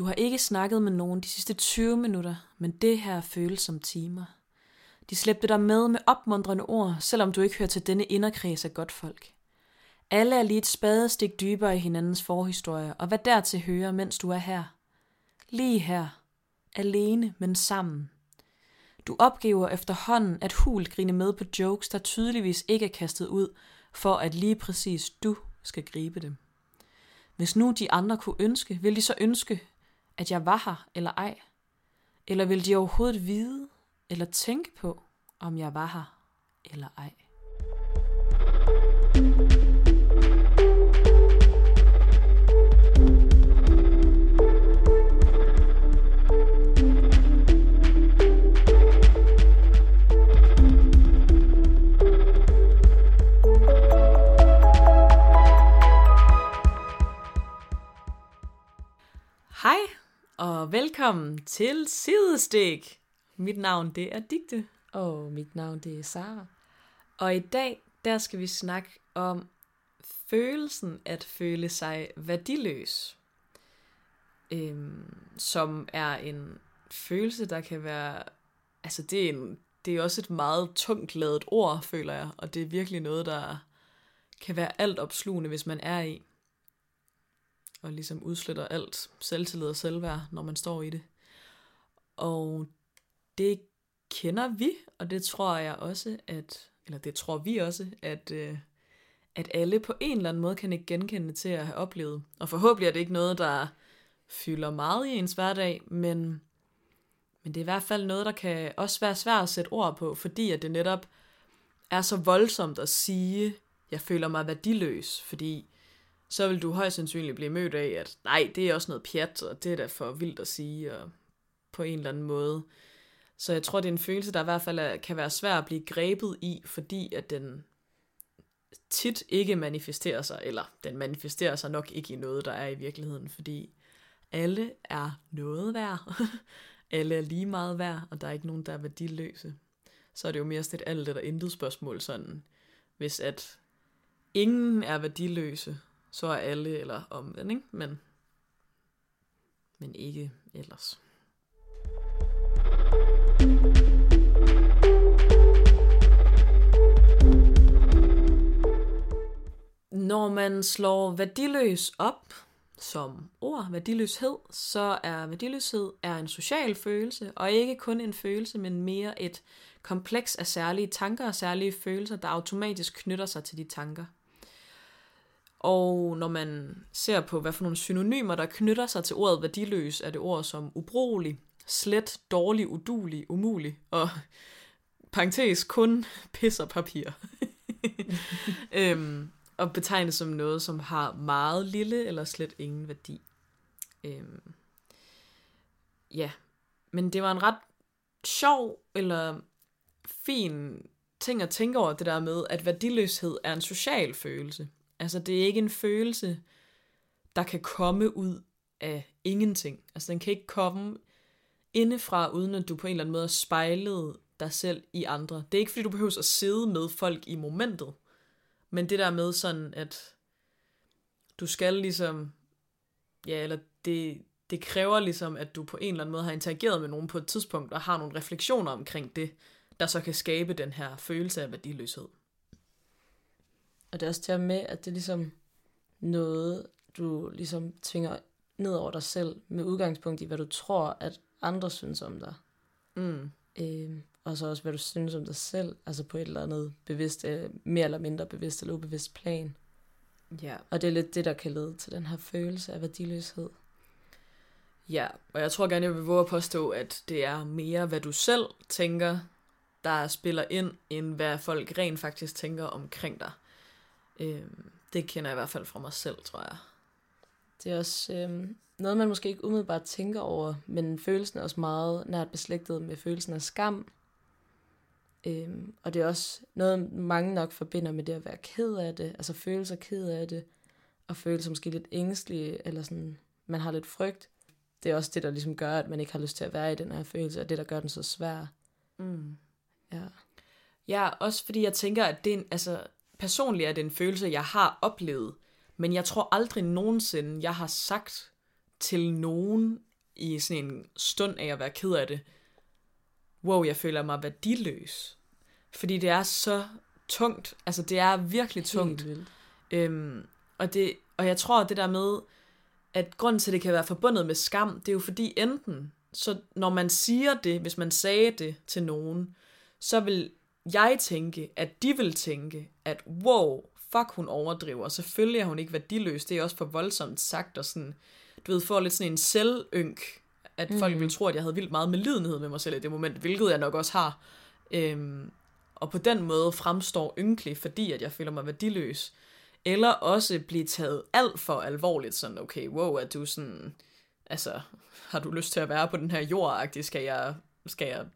Du har ikke snakket med nogen de sidste 20 minutter, men det her føles som timer. De slæbte dig med med opmuntrende ord, selvom du ikke hører til denne inderkreds af godt folk. Alle er lige et spadestik dybere i hinandens forhistorie, og hvad dertil hører, mens du er her. Lige her. Alene, men sammen. Du opgiver efterhånden at hul grine med på jokes, der tydeligvis ikke er kastet ud, for at lige præcis du skal gribe dem. Hvis nu de andre kunne ønske, vil de så ønske, at jeg var her eller ej? Eller vil de overhovedet vide eller tænke på, om jeg var her eller ej? Hej og velkommen til Sidestik. Mit navn det er Digte, Og mit navn det er Sara. og i dag der skal vi snakke om følelsen at føle sig værdiløs. Øhm, som er en følelse, der kan være... Altså det er, en, det er også et meget tungt lavet ord, føler jeg, og det er virkelig noget, der kan være alt opslugende, hvis man er i. Og ligesom udsletter alt selvtillid og selvværd, når man står i det. Og det kender vi, og det tror jeg også, at, eller det tror vi også, at, øh, at alle på en eller anden måde kan ikke genkende til at have oplevet. Og forhåbentlig er det ikke noget, der fylder meget i ens hverdag, men, men det er i hvert fald noget, der kan også være svært at sætte ord på, fordi at det netop er så voldsomt at sige, jeg føler mig værdiløs, fordi så vil du højst sandsynligt blive mødt af, at nej, det er også noget pjat, og det er da for vildt at sige, og på en eller anden måde. Så jeg tror, det er en følelse, der i hvert fald er, kan være svær at blive grebet i, fordi at den tit ikke manifesterer sig, eller den manifesterer sig nok ikke i noget, der er i virkeligheden, fordi alle er noget værd. alle er lige meget værd, og der er ikke nogen, der er værdiløse. Så er det jo mere sådan et alt eller intet spørgsmål, sådan, hvis at ingen er værdiløse, så er alle, eller omvendt, ikke? Men, men ikke ellers. Når man slår værdiløs op som ord, værdiløshed, så er værdiløshed er en social følelse, og ikke kun en følelse, men mere et kompleks af særlige tanker og særlige følelser, der automatisk knytter sig til de tanker. Og når man ser på, hvad for nogle synonymer, der knytter sig til ordet værdiløs, er det ord som ubrugelig, slet, dårlig, udulig, umulig, og parentes kun pis og papir. øhm, og betegnes som noget, som har meget lille eller slet ingen værdi. Øhm, ja, men det var en ret sjov eller fin ting at tænke over det der med, at værdiløshed er en social følelse. Altså det er ikke en følelse, der kan komme ud af ingenting. Altså den kan ikke komme indefra, uden at du på en eller anden måde har spejlet dig selv i andre. Det er ikke fordi, du behøver at sidde med folk i momentet. Men det der med sådan, at du skal ligesom, ja, eller det, det kræver ligesom, at du på en eller anden måde har interageret med nogen på et tidspunkt, og har nogle refleksioner omkring det, der så kan skabe den her følelse af værdiløshed. Og det er også til med, at det er ligesom noget, du ligesom tvinger ned over dig selv, med udgangspunkt i, hvad du tror, at andre synes om dig. Mm. Øhm, og så også, hvad du synes om dig selv, altså på et eller andet bevidst, øh, mere eller mindre bevidst eller ubevidst plan. Ja. Og det er lidt det, der kan lede til den her følelse af værdiløshed. Ja, og jeg tror gerne, jeg vil våge at påstå, at det er mere, hvad du selv tænker, der spiller ind, end hvad folk rent faktisk tænker omkring dig. Øhm, det kender jeg i hvert fald fra mig selv, tror jeg. Det er også øhm, noget, man måske ikke umiddelbart tænker over, men følelsen er også meget nært beslægtet med følelsen af skam. Øhm, og det er også noget, mange nok forbinder med det at være ked af det, altså føle sig ked af det, og føle sig måske lidt ængstelig, eller sådan, man har lidt frygt. Det er også det, der ligesom gør, at man ikke har lyst til at være i den her følelse, og det, der gør den så svær. Mm. Ja. Ja, også fordi jeg tænker, at det er en, altså, personligt er det en følelse, jeg har oplevet, men jeg tror aldrig nogensinde, jeg har sagt til nogen, i sådan en stund af at være ked af det, wow, jeg føler mig værdiløs. Fordi det er så tungt. Altså, det er virkelig tungt. Øhm, og, det, og jeg tror, det der med, at grunden til, at det kan være forbundet med skam, det er jo fordi enten, så når man siger det, hvis man sagde det til nogen, så vil jeg tænke, at de vil tænke, at wow, fuck, hun overdriver. Selvfølgelig er hun ikke værdiløs. Det er også for voldsomt sagt, og sådan, du ved, får lidt sådan en selvynk, at folk Mhm. ville tro, at jeg havde vildt meget medlidenhed med mig selv i det moment, hvilket jeg nok også har. Øhm, og på den måde fremstår ynkelig, fordi at jeg føler mig værdiløs. Eller også blive taget alt for alvorligt, sådan, okay, wow, er du sådan, altså, har du lyst til at være på den her jord skal jeg, skal jeg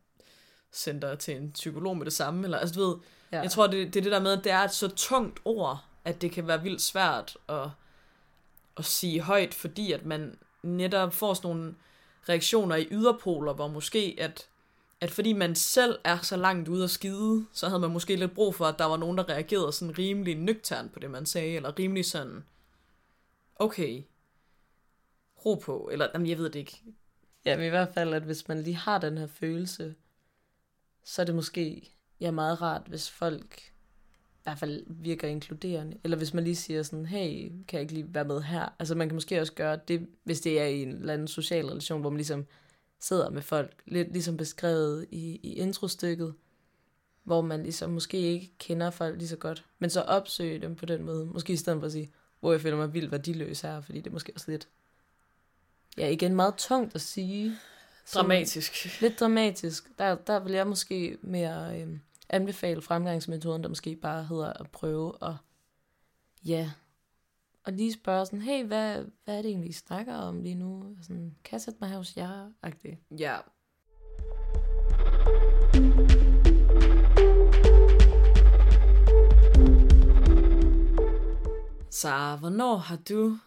dig til en psykolog med det samme, eller, altså, du ved, Ja. jeg tror, det, det er det der med, at det er et så tungt ord, at det kan være vildt svært at, at sige højt, fordi at man netop får sådan nogle reaktioner i yderpoler, hvor måske at, at fordi man selv er så langt ude at skide, så havde man måske lidt brug for, at der var nogen, der reagerede sådan rimelig nøgtern på det, man sagde, eller rimelig sådan, okay, ro på, eller jamen, jeg ved det ikke. Ja, men i hvert fald, at hvis man lige har den her følelse, så er det måske ja, meget rart, hvis folk i hvert fald virker inkluderende. Eller hvis man lige siger sådan, hey, kan jeg ikke lige være med her? Altså man kan måske også gøre det, hvis det er i en eller anden social relation, hvor man ligesom sidder med folk, lidt ligesom beskrevet i, i introstykket, hvor man ligesom måske ikke kender folk lige så godt, men så opsøge dem på den måde. Måske i stedet for at sige, hvor jeg føler mig vildt værdiløs her, fordi det er måske også lidt, ja igen meget tungt at sige. Dramatisk. Lidt dramatisk. Der, der vil jeg måske mere øh, anbefale fremgangsmetoden, der måske bare hedder at prøve at, ja, og lige spørge sådan, hey, hvad, hvad er det egentlig, I snakker om lige nu? Sådan, kan jeg sætte mig her hos jer? -agtigt. Ja. Så hvornår har du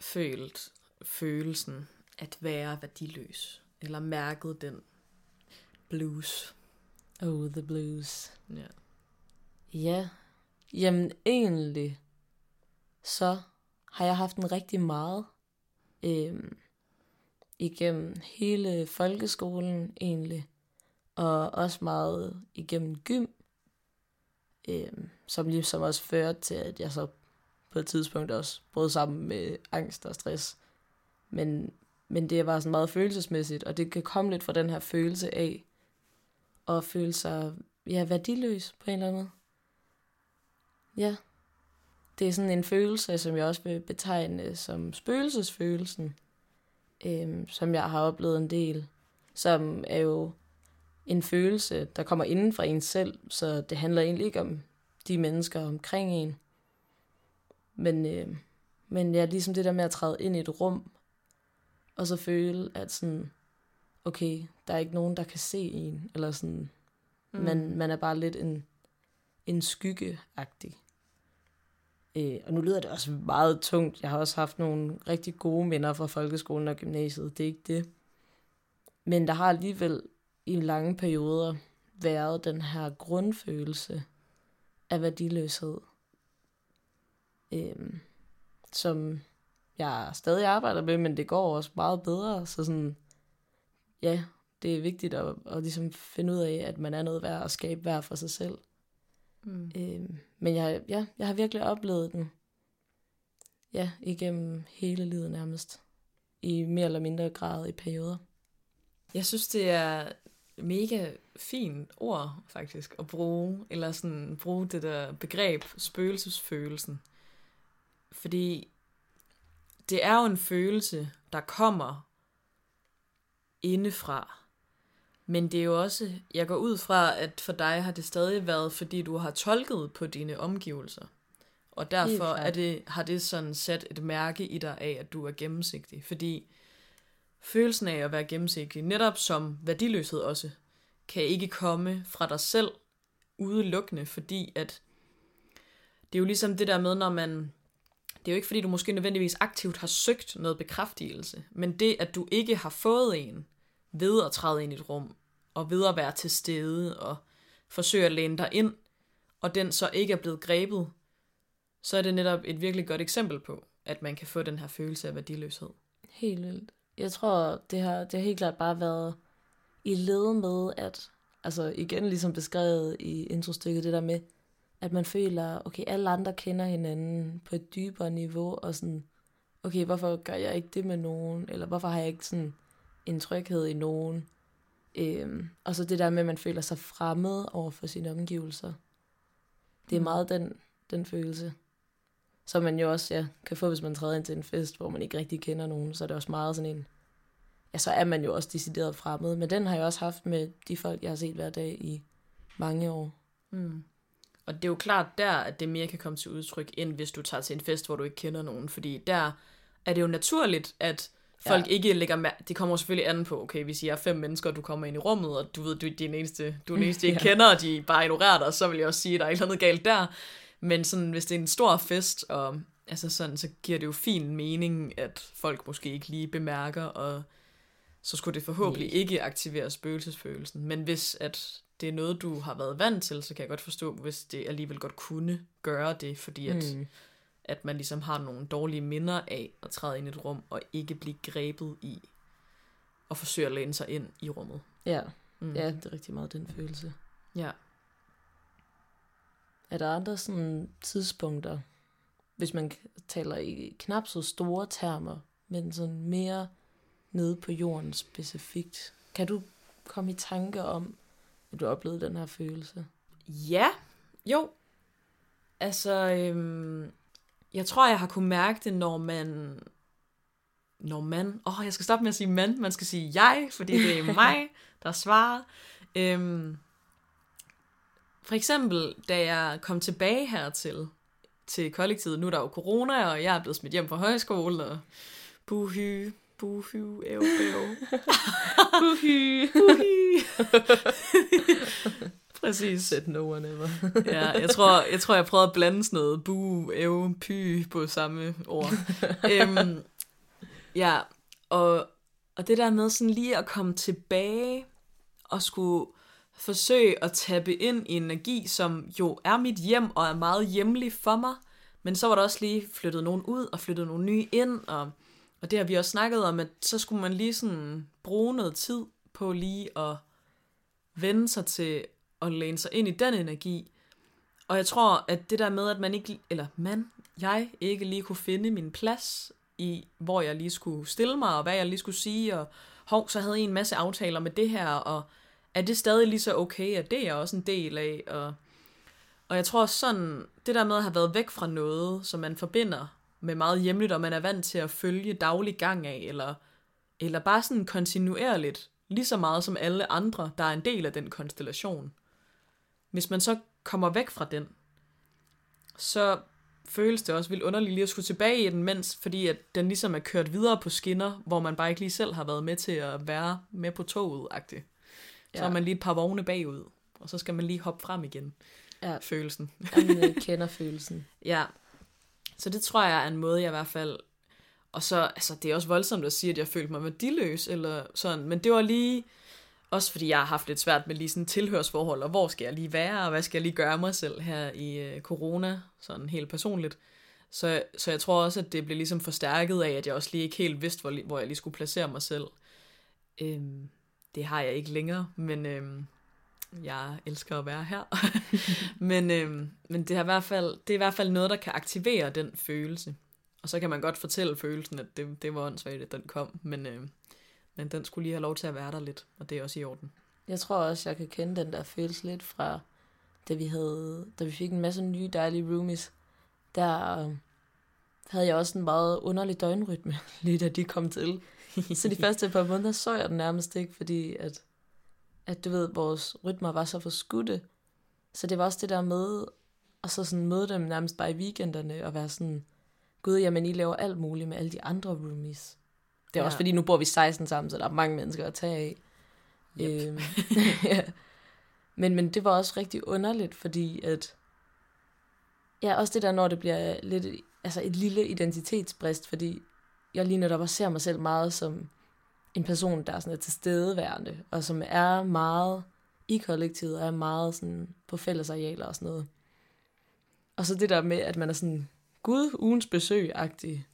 følt følelsen at være værdiløs? Eller mærket den blues? Oh, the blues. Ja. Ja, jamen egentlig, så har jeg haft en rigtig meget øhm, igennem hele folkeskolen egentlig, og også meget igennem gym, øhm, som ligesom også førte til, at jeg så på et tidspunkt også brød sammen med angst og stress. Men, men det var sådan meget følelsesmæssigt, og det kan komme lidt fra den her følelse af at føle sig ja, værdiløs på en eller anden måde. Ja. Det er sådan en følelse, som jeg også vil betegne som spøgelsesfølelsen, øhm, som jeg har oplevet en del, som er jo en følelse, der kommer inden fra en selv, så det handler egentlig ikke om de mennesker omkring en. Men, øh, men ja, ligesom det der med at træde ind i et rum, og så føle, at sådan, okay, der er ikke nogen, der kan se en, eller sådan, mm. man, man er bare lidt en, en skygge-agtig. Øh, og nu lyder det også meget tungt. Jeg har også haft nogle rigtig gode minder fra folkeskolen og gymnasiet. Det er ikke det. Men der har alligevel i lange perioder været den her grundfølelse af værdiløshed, øh, som jeg stadig arbejder med, men det går også meget bedre. Så sådan, ja, det er vigtigt at, at ligesom finde ud af, at man er noget værd at skabe værd for sig selv. Mm. Øhm, men jeg, ja, jeg har virkelig oplevet den. Ja, igennem hele livet nærmest. I mere eller mindre grad i perioder. Jeg synes, det er mega fint ord, faktisk, at bruge, eller sådan bruge det der begreb, spøgelsesfølelsen. Fordi det er jo en følelse, der kommer indefra. Men det er jo også, jeg går ud fra, at for dig har det stadig været, fordi du har tolket på dine omgivelser. Og derfor er det, har det sådan sat et mærke i dig af, at du er gennemsigtig. Fordi følelsen af at være gennemsigtig, netop som værdiløshed også, kan ikke komme fra dig selv udelukkende, fordi at det er jo ligesom det der med, når man det er jo ikke fordi, du måske nødvendigvis aktivt har søgt noget bekræftelse, men det, at du ikke har fået en ved at træde ind i et rum, og ved at være til stede, og forsøge at læne dig ind, og den så ikke er blevet grebet, så er det netop et virkelig godt eksempel på, at man kan få den her følelse af værdiløshed. Helt vildt. jeg tror, det har, det har helt klart bare været i led med, at, altså igen ligesom beskrevet i introstykket, det der med, at man føler, okay, alle andre kender hinanden på et dybere niveau, og sådan, okay, hvorfor gør jeg ikke det med nogen, eller hvorfor har jeg ikke sådan en tryghed i nogen, øhm, og så det der med, at man føler sig fremmed over for sine omgivelser. Det er Mm. meget den, den følelse, som man jo også ja, kan få, hvis man træder ind til en fest, hvor man ikke rigtig kender nogen, så er det også meget sådan en, ja, så er man jo også decideret fremmed, men den har jeg også haft med de folk, jeg har set hver dag i mange år. Mm. Og det er jo klart der, at det mere kan komme til udtryk, end hvis du tager til en fest, hvor du ikke kender nogen. Fordi der er det jo naturligt, at folk Ja. ikke lægger mærke... Det kommer selvfølgelig an på, okay, hvis I er fem mennesker, og du kommer ind i rummet, og du ved, du er den eneste, du er den eneste, ikke Ja. kender, og de bare ignorerer dig, så vil jeg også sige, at der er et eller andet galt der. Men sådan, hvis det er en stor fest, og altså sådan, så giver det jo fin mening, at folk måske ikke lige bemærker, og så skulle det forhåbentlig Nej. ikke aktivere spøgelsesfølelsen. Men hvis at det er noget, du har været vant til, så kan jeg godt forstå, hvis det alligevel godt kunne gøre det, fordi at, mm. At man ligesom har nogle dårlige minder af at træde ind i et rum, og ikke blive grebet i og forsøge at læne sig ind i rummet. Ja, Mm. ja, det er rigtig meget den følelse. ja. Er der andre sådan tidspunkter, hvis man taler i knap så store termer, men sådan mere nede på jorden specifikt? Kan du komme i tanke om, at du har oplevet den her følelse? Ja, jo. Altså, øhm, jeg tror, jeg har kunne mærke det, når man... Når man... Åh, oh, jeg skal stoppe med at sige man. Man skal sige jeg, fordi det er mig, der svarer. Øhm, for eksempel, da jeg kom tilbage hertil, til kollektivet, nu er der jo corona, og jeg er blevet smidt hjem fra højskole, og buhy, buhy, æv, æv. Uhy! buhy. Præcis. Said no one ever. Ja, jeg tror, jeg tror, jeg prøvede at blande sådan noget bu, ev, py på samme ord. øhm, ja, og, og det der med sådan lige at komme tilbage og skulle forsøge at tappe ind i energi, som jo er mit hjem og er meget hjemlig for mig, men så var der også lige flyttet nogen ud og flyttet nogle nye ind, og, og det har vi også snakket om, at så skulle man lige sådan bruge noget tid på lige at vende sig til at læne sig ind i den energi. Og jeg tror, at det der med, at man ikke, eller man, jeg ikke lige kunne finde min plads i, hvor jeg lige skulle stille mig, og hvad jeg lige skulle sige, og hov, så havde jeg en masse aftaler med det her, og er det stadig lige så okay, at det er jeg også en del af, og, og jeg tror sådan, det der med at have været væk fra noget, som man forbinder med meget hjemligt, og man er vant til at følge daglig gang af, eller, eller bare sådan kontinuerligt, lige så meget som alle andre, der er en del af den konstellation. Hvis man så kommer væk fra den, så føles det også vildt underligt lige at skulle tilbage i den, mens, fordi at den ligesom er kørt videre på skinner, hvor man bare ikke lige selv har været med til at være med på toget -agtigt. Så Ja. er man lige et par vogne bagud, og så skal man lige hoppe frem igen, Ja, følelsen. jamen, jeg kender følelsen. Ja, så det tror jeg er en måde, jeg i hvert fald... Og så, altså, det er også voldsomt at sige, at jeg følte mig værdiløs, eller sådan, men det var lige... Også fordi jeg har haft lidt svært med lige sådan tilhørsforhold, og hvor skal jeg lige være, og hvad skal jeg lige gøre mig selv her i øh, corona, sådan helt personligt. Så, så jeg tror også, at det blev ligesom forstærket af, at jeg også lige ikke helt vidste, hvor, hvor jeg lige skulle placere mig selv. Øhm, det har jeg ikke længere, men øhm, jeg elsker at være her. men øhm, men det, er i hvert fald, det er i hvert fald noget, der kan aktivere den følelse. Og så kan man godt fortælle følelsen, at det, det var åndssvagt, at den kom, men, øh, men den skulle lige have lov til at være der lidt, og det er også i orden. Jeg tror også, jeg kan kende den der følelse lidt fra, da vi, havde, da vi fik en masse nye dejlige roomies. Der øh, havde jeg også en meget underlig døgnrytme, lige da de kom til. Så de første par måneder så jeg den nærmest ikke, fordi at, at du ved, vores rytmer var så forskudte. Så det var også det der med, og så sådan møde dem nærmest bare i weekenderne, og være sådan, gud, jamen I laver alt muligt med alle de andre roomies. Det er ja. også fordi, nu bor vi 16 sammen, så der er mange mennesker at tage af. Yep. Øhm, ja. men, men det var også rigtig underligt, fordi at, ja, også det der, når det bliver lidt, altså et lille identitetsbrist, fordi jeg lige netop også ser mig selv meget som en person, der er sådan er tilstedeværende, og som er meget i kollektivet, og er meget sådan på fællesarealer og sådan noget. Og så det der med, at man er sådan, gud, ugens besøg-agtig,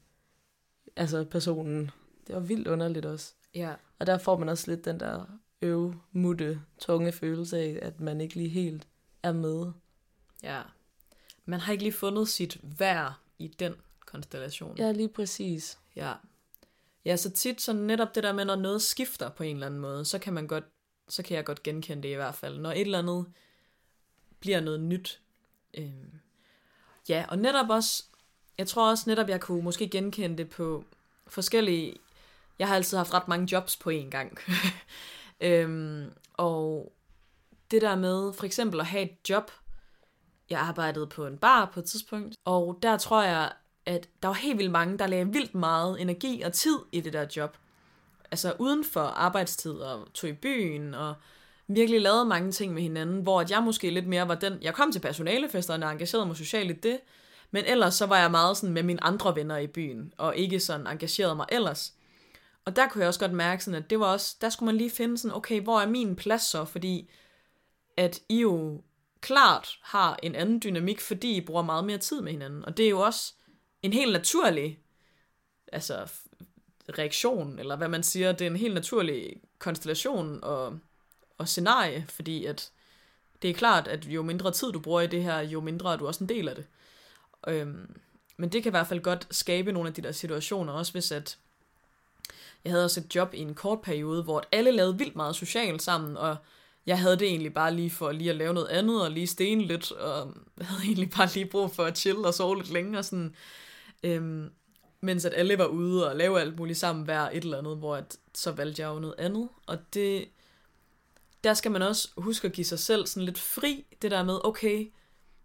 altså personen, det var vildt underligt også. Ja. Og der får man også lidt den der øv, mutte, tunge følelse af, at man ikke lige helt er med. Ja. Man har ikke lige fundet sit værd i den konstellation. Ja, lige præcis. Ja. Ja, så tit så netop det der med, når noget skifter på en eller anden måde, så kan man godt, så kan jeg godt genkende det i hvert fald. Når et eller andet bliver noget nyt. Øhm. Ja, og netop også, jeg tror også netop, jeg kunne måske genkende det på forskellige, jeg har altid haft ret mange jobs på én gang. øhm, og det der med for eksempel at have et job, jeg arbejdede på en bar på et tidspunkt, og der tror jeg, at der var helt vildt mange, der lagde vildt meget energi og tid i det der job. Altså uden for arbejdstid og tog i byen og virkelig lavede mange ting med hinanden, hvor at jeg måske lidt mere var den, jeg kom til personalefesterne og engagerede mig socialt i det, men ellers så var jeg meget sådan med mine andre venner i byen, og ikke sådan engageret mig ellers. Og der kunne jeg også godt mærke sådan, at det var også, der skulle man lige finde sådan, okay, hvor er min plads så, fordi at I jo klart har en anden dynamik, fordi I bruger meget mere tid med hinanden. Og det er jo også en helt naturlig altså, reaktion, eller hvad man siger, det er en helt naturlig konstellation og, og scenarie, fordi at det er klart, at jo mindre tid du bruger i det her, jo mindre er du også en del af det. Øhm, men det kan i hvert fald godt skabe nogle af de der situationer, også hvis at jeg havde også et job i en kort periode, hvor alle lavede vildt meget socialt sammen, og jeg havde det egentlig bare lige for lige at lave noget andet, og lige stene lidt, og havde egentlig bare lige brug for at chill og sove lidt længere, sådan, øhm, mens at alle var ude og lave alt muligt sammen hver et eller andet, hvor at, så valgte jeg jo noget andet, og det, der skal man også huske at give sig selv sådan lidt fri, det der med, okay,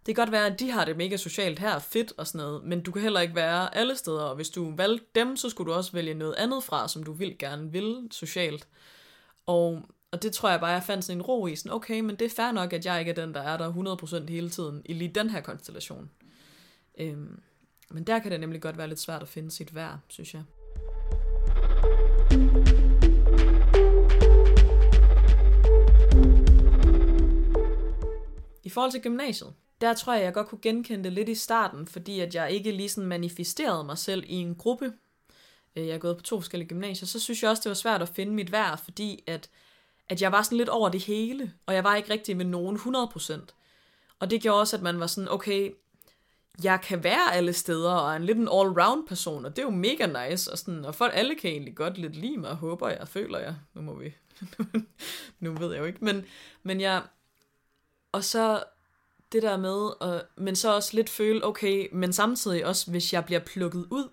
det kan godt være, at de har det mega socialt her, fedt og sådan noget, men du kan heller ikke være alle steder, og hvis du valgte dem, så skulle du også vælge noget andet fra, som du vil gerne vil socialt. Og, og det tror jeg bare, jeg fandt sådan en ro i, sådan okay, men det er fair nok, at jeg ikke er den, der er der 100% hele tiden, i lige den her konstellation. Øhm, men der kan det nemlig godt være lidt svært at finde sit værd, synes jeg. I forhold til gymnasiet, der tror jeg, jeg godt kunne genkende det lidt i starten, fordi at jeg ikke lige sådan manifesterede mig selv i en gruppe. Øh, jeg er gået på to forskellige gymnasier, så synes jeg også, det var svært at finde mit værd, fordi at, at jeg var sådan lidt over det hele, og jeg var ikke rigtig med nogen 100%. Og det gjorde også, at man var sådan, okay, jeg kan være alle steder, og er en lidt en all-round person, og det er jo mega nice, og, sådan, og folk alle kan egentlig godt lidt lide mig, håber jeg, føler jeg. Nu må vi, nu ved jeg jo ikke, men, men jeg, og så det der med, og, men så også lidt føle, okay, men samtidig også, hvis jeg bliver plukket ud,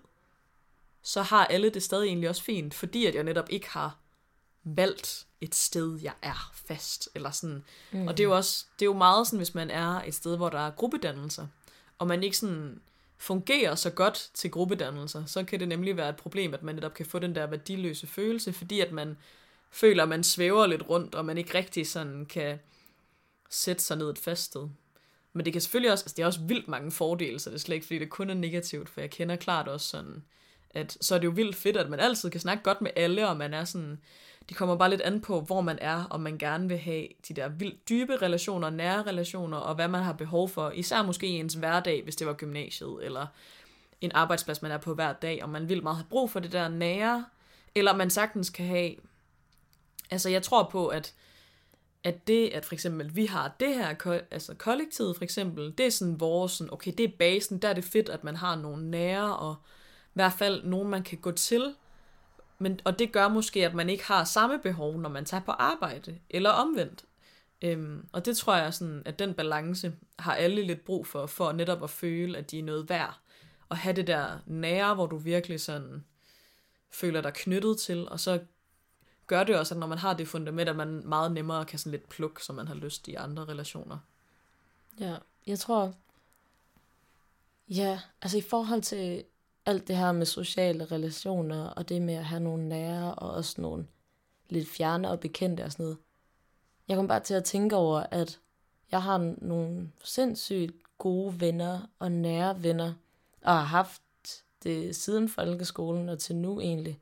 så har alle det stadig egentlig også fint, fordi at jeg netop ikke har valgt et sted, jeg er fast, eller sådan. Mm. Og det er jo også, det er jo meget sådan, hvis man er et sted, hvor der er gruppedannelser, og man ikke sådan fungerer så godt til gruppedannelser, så kan det nemlig være et problem, at man netop kan få den der værdiløse følelse, fordi at man føler, at man svæver lidt rundt, og man ikke rigtig sådan kan sætte sig ned et fast sted. Men det kan selvfølgelig også, altså det er også vildt mange fordele, så det er slet ikke, fordi det kun er negativt, for jeg kender klart også sådan, at så er det jo vildt fedt, at man altid kan snakke godt med alle, og man er sådan, de kommer bare lidt an på, hvor man er, og man gerne vil have de der vildt dybe relationer, nære relationer, og hvad man har behov for, især måske i ens hverdag, hvis det var gymnasiet, eller en arbejdsplads, man er på hver dag, og man vil meget have brug for det der nære, eller man sagtens kan have, altså jeg tror på, at at det, at for eksempel vi har det her, altså kollektivet for eksempel, det er sådan vores, sådan, okay, det er basen, der er det fedt, at man har nogle nære, og i hvert fald nogen, man kan gå til, men, og det gør måske, at man ikke har samme behov, når man tager på arbejde, eller omvendt. Øhm, og det tror jeg, sådan, at den balance har alle lidt brug for, for netop at føle, at de er noget værd, og have det der nære, hvor du virkelig sådan føler dig knyttet til, og så gør det også, at når man har det fundament, at man meget nemmere kan sådan lidt plukke, som man har lyst i andre relationer. Ja, jeg tror, ja, altså i forhold til alt det her med sociale relationer, og det med at have nogle nære, og også nogle lidt fjerne og bekendte og sådan noget. Jeg kom bare til at tænke over, at jeg har nogle sindssygt gode venner og nære venner, og har haft det siden folkeskolen og til nu egentlig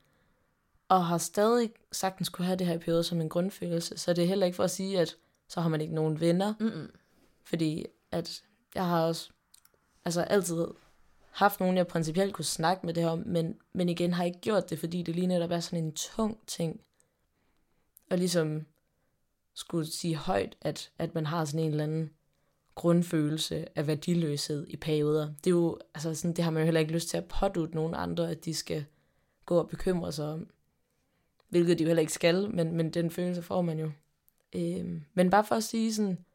og har stadig sagtens kunne have det her i perioder som en grundfølelse. Så det er heller ikke for at sige, at så har man ikke nogen venner. Mm-mm. Fordi at jeg har også altså altid haft nogen, jeg principielt kunne snakke med det her om, men, men igen har ikke gjort det, fordi det lige netop er sådan en tung ting. Og ligesom skulle sige højt, at, at man har sådan en eller anden grundfølelse af værdiløshed i perioder. Det er jo, altså sådan, det har man jo heller ikke lyst til at pådute nogen andre, at de skal gå og bekymre sig om. Hvilket de jo heller ikke skal, men, men den følelse får man jo. Øhm, men bare for at sige sådan,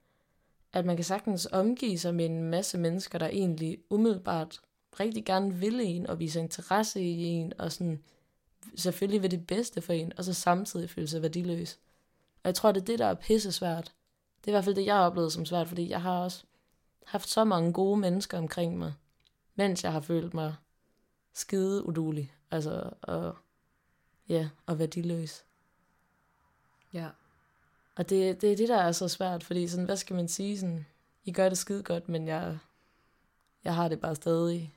at man kan sagtens omgive sig med en masse mennesker, der egentlig umiddelbart rigtig gerne vil en, og vise interesse i en, og sådan selvfølgelig vil det bedste for en, og så samtidig føle sig værdiløs. Og jeg tror, det er det, der er pisse svært. Det er i hvert fald det, jeg har oplevet som svært, fordi jeg har også haft så mange gode mennesker omkring mig, mens jeg har følt mig skide udulig. Altså, og, ja, og værdiløs. Ja. Og det, det er det, der er så svært, fordi sådan, hvad skal man sige? Sådan, I gør det skide godt, men jeg, jeg har det bare stadig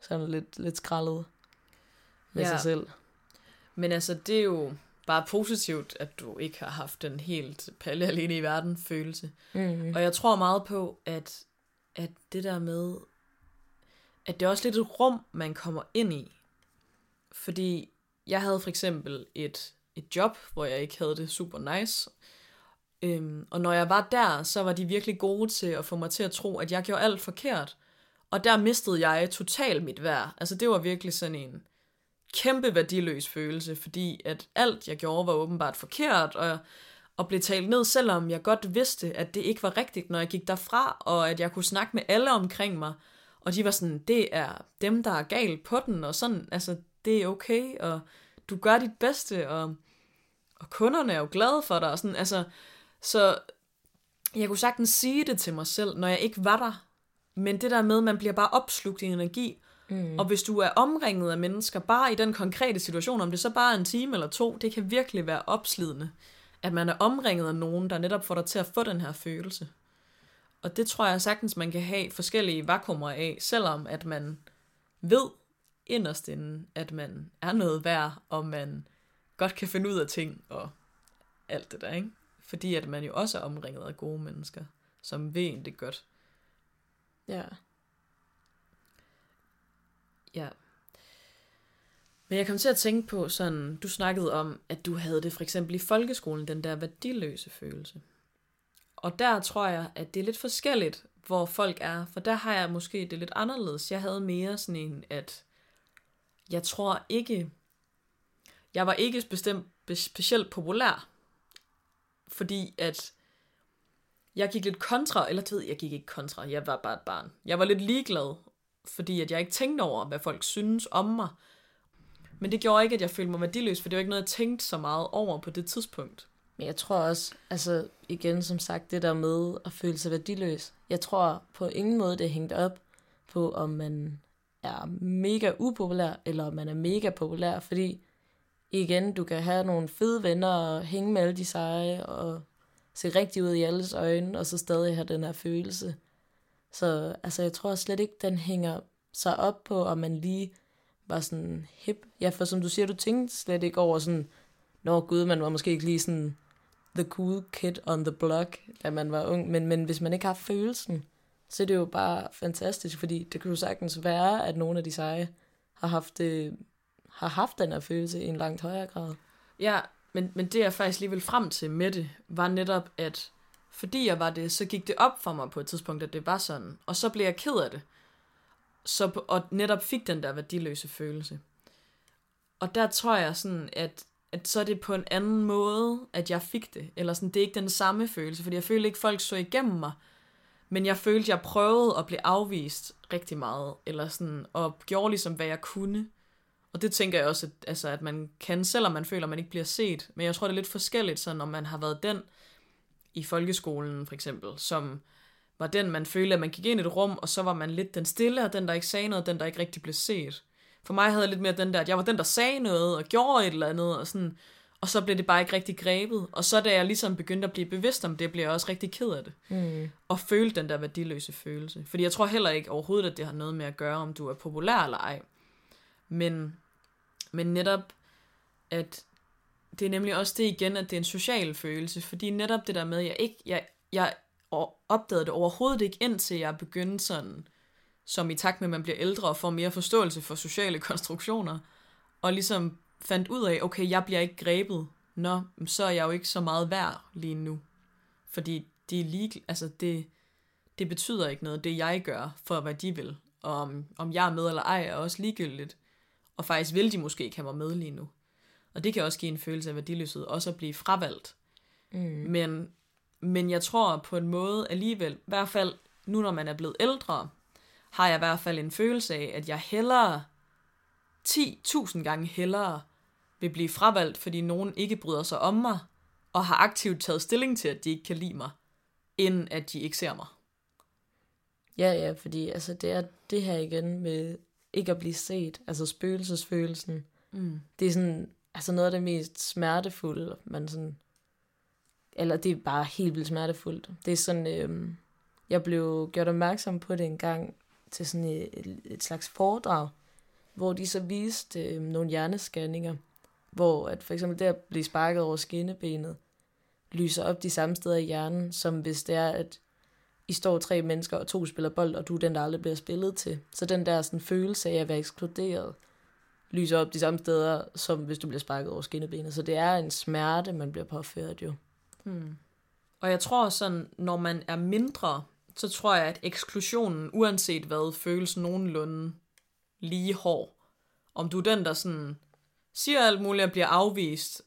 sådan lidt, lidt skrællet med ja. sig selv. Men altså, det er jo bare positivt, at du ikke har haft den helt palle alene i verden følelse. Mm. Og jeg tror meget på, at, at det der med, at det er også lidt et rum, man kommer ind i. Fordi jeg havde for eksempel et, et job, hvor jeg ikke havde det super nice. Øhm, og når jeg var der, så var de virkelig gode til at få mig til at tro, at jeg gjorde alt forkert. Og der mistede jeg totalt mit værd. Altså det var virkelig sådan en kæmpe værdiløs følelse, fordi at alt jeg gjorde var åbenbart forkert, og, og blev talt ned, selvom jeg godt vidste, at det ikke var rigtigt, når jeg gik derfra, og at jeg kunne snakke med alle omkring mig. Og de var sådan, det er dem, der er galt på den, og sådan, altså, det er okay, og du gør dit bedste, og, og kunderne er jo glade for dig, og sådan, altså, så jeg kunne sagtens sige det til mig selv, når jeg ikke var der, men det der med, man bliver bare opslugt i energi, mm. og hvis du er omringet af mennesker, bare i den konkrete situation, om det så bare er en time eller to, det kan virkelig være opslidende, at man er omringet af nogen, der netop får dig til at få den her følelse. Og det tror jeg sagtens, man kan have forskellige vakuumer af, selvom at man ved inderst inden, at man er noget værd, og man godt kan finde ud af ting og alt det der, ikke? Fordi at man jo også er omringet af gode mennesker, som ved en det godt. Ja. Ja. Men jeg kom til at tænke på sådan, du snakkede om, at du havde det for eksempel i folkeskolen, den der værdiløse følelse. Og der tror jeg, at det er lidt forskelligt, hvor folk er, for der har jeg måske det lidt anderledes. Jeg havde mere sådan en, at jeg tror ikke, jeg var ikke bestemt specielt populær, fordi at jeg gik lidt kontra, eller ved jeg gik ikke kontra, jeg var bare et barn. Jeg var lidt ligeglad, fordi at jeg ikke tænkte over, hvad folk synes om mig. Men det gjorde ikke, at jeg følte mig værdiløs, for det var ikke noget, jeg tænkte så meget over på det tidspunkt. Men jeg tror også, altså igen som sagt, det der med at føle sig værdiløs. Jeg tror på ingen måde, det er hængt op på, om man er mega upopulær, eller om man er mega populær, fordi igen, du kan have nogle fede venner og hænge med alle de seje, og se rigtig ud i alles øjne, og så stadig have den her følelse. Så altså, jeg tror slet ikke, den hænger sig op på, om man lige var sådan hip. Ja, for som du siger, du tænkte slet ikke over sådan, når gud, man var måske ikke lige sådan the cool kid on the block, da man var ung. Men, men hvis man ikke har følelsen, så er det jo bare fantastisk, fordi det kan jo sagtens være, at nogle af de seje har haft, det, har haft den her følelse i en langt højere grad. Ja, men, men det jeg faktisk lige vil frem til med det, var netop, at fordi jeg var det, så gik det op for mig på et tidspunkt, at det var sådan. Og så blev jeg ked af det. Så, og netop fik den der værdiløse følelse. Og der tror jeg sådan, at, at så er det på en anden måde, at jeg fik det. Eller sådan, det er ikke den samme følelse, fordi jeg følte ikke, folk så igennem mig. Men jeg følte, jeg prøvede at blive afvist rigtig meget. Eller sådan, og gjorde ligesom, hvad jeg kunne. Og det tænker jeg også, at, altså, at man kan, selvom man føler, at man ikke bliver set. Men jeg tror, det er lidt forskelligt, sådan, når man har været den i folkeskolen, for eksempel, som var den, man følte, at man gik ind i et rum, og så var man lidt den stille, og den, der ikke sagde noget, den, der ikke rigtig blev set. For mig havde jeg lidt mere den der, at jeg var den, der sagde noget, og gjorde et eller andet, og sådan, og så blev det bare ikke rigtig grebet. Og så da jeg ligesom begyndte at blive bevidst om det, blev jeg også rigtig ked af det. Mm. Og følte den der værdiløse følelse. Fordi jeg tror heller ikke overhovedet, at det har noget med at gøre, om du er populær eller ej. Men men netop, at det er nemlig også det igen, at det er en social følelse, fordi netop det der med, at jeg ikke, jeg, jeg opdagede det overhovedet ikke, indtil jeg begyndte sådan som i takt med, at man bliver ældre og får mere forståelse for sociale konstruktioner, og ligesom fandt ud af, okay, jeg bliver ikke grebet, nå, så er jeg jo ikke så meget værd lige nu. Fordi det er lige, altså det, det betyder ikke noget, det jeg gør, for hvad de vil. Og om, om jeg er med eller ej, er også ligegyldigt. Og faktisk vil de måske ikke have mig med lige nu. Og det kan også give en følelse af værdiløshed, også at blive fravalgt. Mm. Men, men jeg tror på en måde alligevel, i hvert fald nu når man er blevet ældre, har jeg i hvert fald en følelse af, at jeg hellere, 10.000 gange hellere, vil blive fravalgt, fordi nogen ikke bryder sig om mig, og har aktivt taget stilling til, at de ikke kan lide mig, end at de ikke ser mig. Ja, ja, fordi altså, det er det her igen med ikke at blive set, altså spøgelsesfølelsen. Mm. Det er sådan, altså noget af det mest smertefulde, man sådan, eller det er bare helt vildt smertefuldt. Det er sådan, øh, jeg blev gjort opmærksom på det en gang til sådan et, et slags foredrag, hvor de så viste øh, nogle hjerneskanninger, hvor at for eksempel der blive sparket over skinnebenet, lyser op de samme steder i hjernen, som hvis det er, at I står tre mennesker, og to spiller bold, og du er den, der aldrig bliver spillet til. Så den der sådan, følelse af at være ekskluderet, lyser op de samme steder, som hvis du bliver sparket over skinnebenet. Så det er en smerte, man bliver påført jo. Hmm. Og jeg tror sådan, når man er mindre, så tror jeg, at eksklusionen, uanset hvad, føles nogenlunde lige hård. Om du er den, der sådan siger alt muligt og bliver afvist,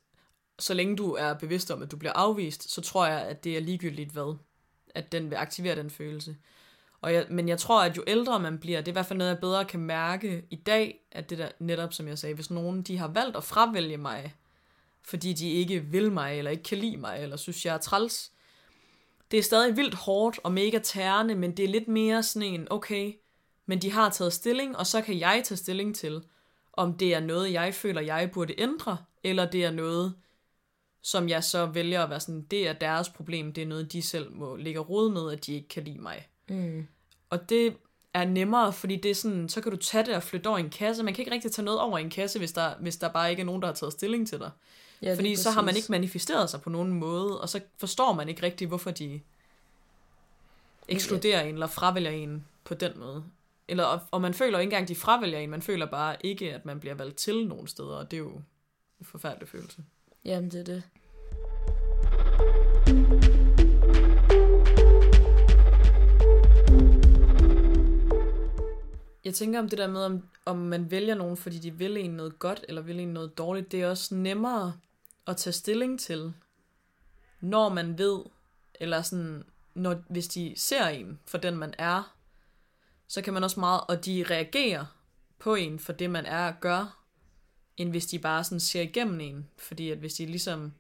så længe du er bevidst om, at du bliver afvist, så tror jeg, at det er ligegyldigt hvad, at den vil aktivere den følelse. Og jeg, men jeg tror, at jo ældre man bliver, det er i hvert fald noget, jeg bedre kan mærke i dag, at det der netop, som jeg sagde, hvis nogen de har valgt at fravælge mig, fordi de ikke vil mig, eller ikke kan lide mig, eller synes, jeg er træls, det er stadig vildt hårdt og mega tærende, men det er lidt mere sådan en, okay, men de har taget stilling, og så kan jeg tage stilling til, om det er noget, jeg føler, jeg burde ændre, eller det er noget, som jeg så vælger at være sådan, det er deres problem, det er noget, de selv må ligge råd med, at de ikke kan lide mig. Mm. Og det er nemmere, fordi det er sådan, så kan du tage det og flytte over i en kasse. Man kan ikke rigtig tage noget over i en kasse, hvis der, hvis der bare ikke er nogen, der har taget stilling til dig. Ja, fordi så har man ikke manifesteret sig på nogen måde, og så forstår man ikke rigtig, hvorfor de ekskluderer en eller fravælger en på den måde. Eller, og man føler ikke engang, de fravælger en, man føler bare ikke, at man bliver valgt til nogen steder, og det er jo en forfærdelig følelse. Jamen, det er det. Jeg tænker om det der med, om, om man vælger nogen, fordi de vil en noget godt, eller vil en noget dårligt, det er også nemmere at tage stilling til, når man ved, eller sådan, når, hvis de ser en for den, man er, så kan man også meget, og de reagerer på en for det, man er og gør, end hvis de bare sådan ser igennem en. Fordi at hvis de ligesom,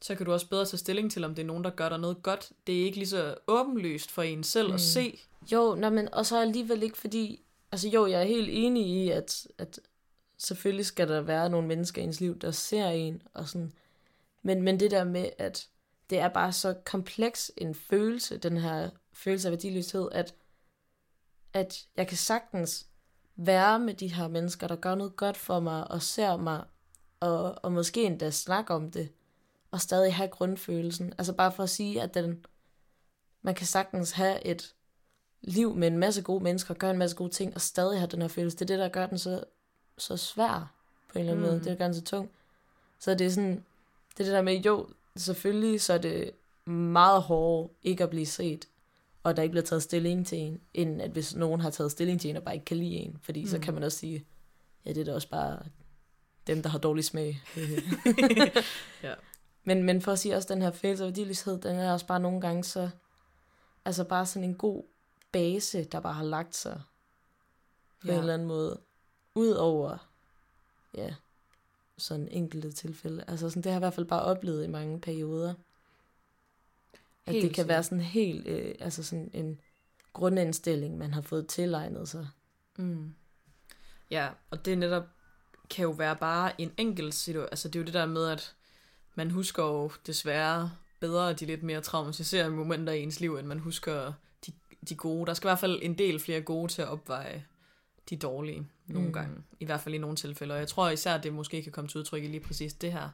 så kan du også bedre tage stilling til, om det er nogen, der gør dig noget godt. Det er ikke lige så åbenlyst for en selv mm. at se. Jo, nej, men og så alligevel ikke, fordi, altså jo, jeg er helt enig i, at, at selvfølgelig skal der være nogle mennesker i ens liv, der ser en, og sådan, men, men det der med, at det er bare så kompleks en følelse, den her følelse af værdiløshed, at, at jeg kan sagtens være med de her mennesker, der gør noget godt for mig, og ser mig, og, og måske endda snakke om det, og stadig have grundfølelsen. Altså bare for at sige, at den, man kan sagtens have et liv med en masse gode mennesker, gøre en masse gode ting, og stadig have den her følelse. Det er det, der gør den så, så svær på en eller anden mm. måde. Det gør den så tung. Så det er sådan, det er det der med, jo, selvfølgelig så er det meget hårdt ikke at blive set, og der ikke bliver taget stilling til en, end at hvis nogen har taget stilling til en og bare ikke kan lide en. Fordi mm. så kan man også sige, ja, det er da også bare dem, der har dårlig smag. ja. men, men for at sige også, den her følelse af værdiløshed, den er også bare nogle gange så, altså bare sådan en god base, der bare har lagt sig på ja. en eller anden måde, ud over, ja, sådan enkelte tilfælde. Altså sådan, det har jeg i hvert fald bare oplevet i mange perioder. At helt det kan være sådan helt, øh, altså sådan en grundindstilling, man har fået tilegnet sig. Mm. Ja, og det netop kan jo være bare en enkelt situation. Altså det er jo det der med, at man husker jo desværre bedre de lidt mere traumatiserende momenter i ens liv, end man husker de, de gode. Der skal i hvert fald en del flere gode til at opveje de dårlige nogle mm. gange. I hvert fald i nogle tilfælde. Og jeg tror især, at det måske kan komme til udtryk i lige præcis det her.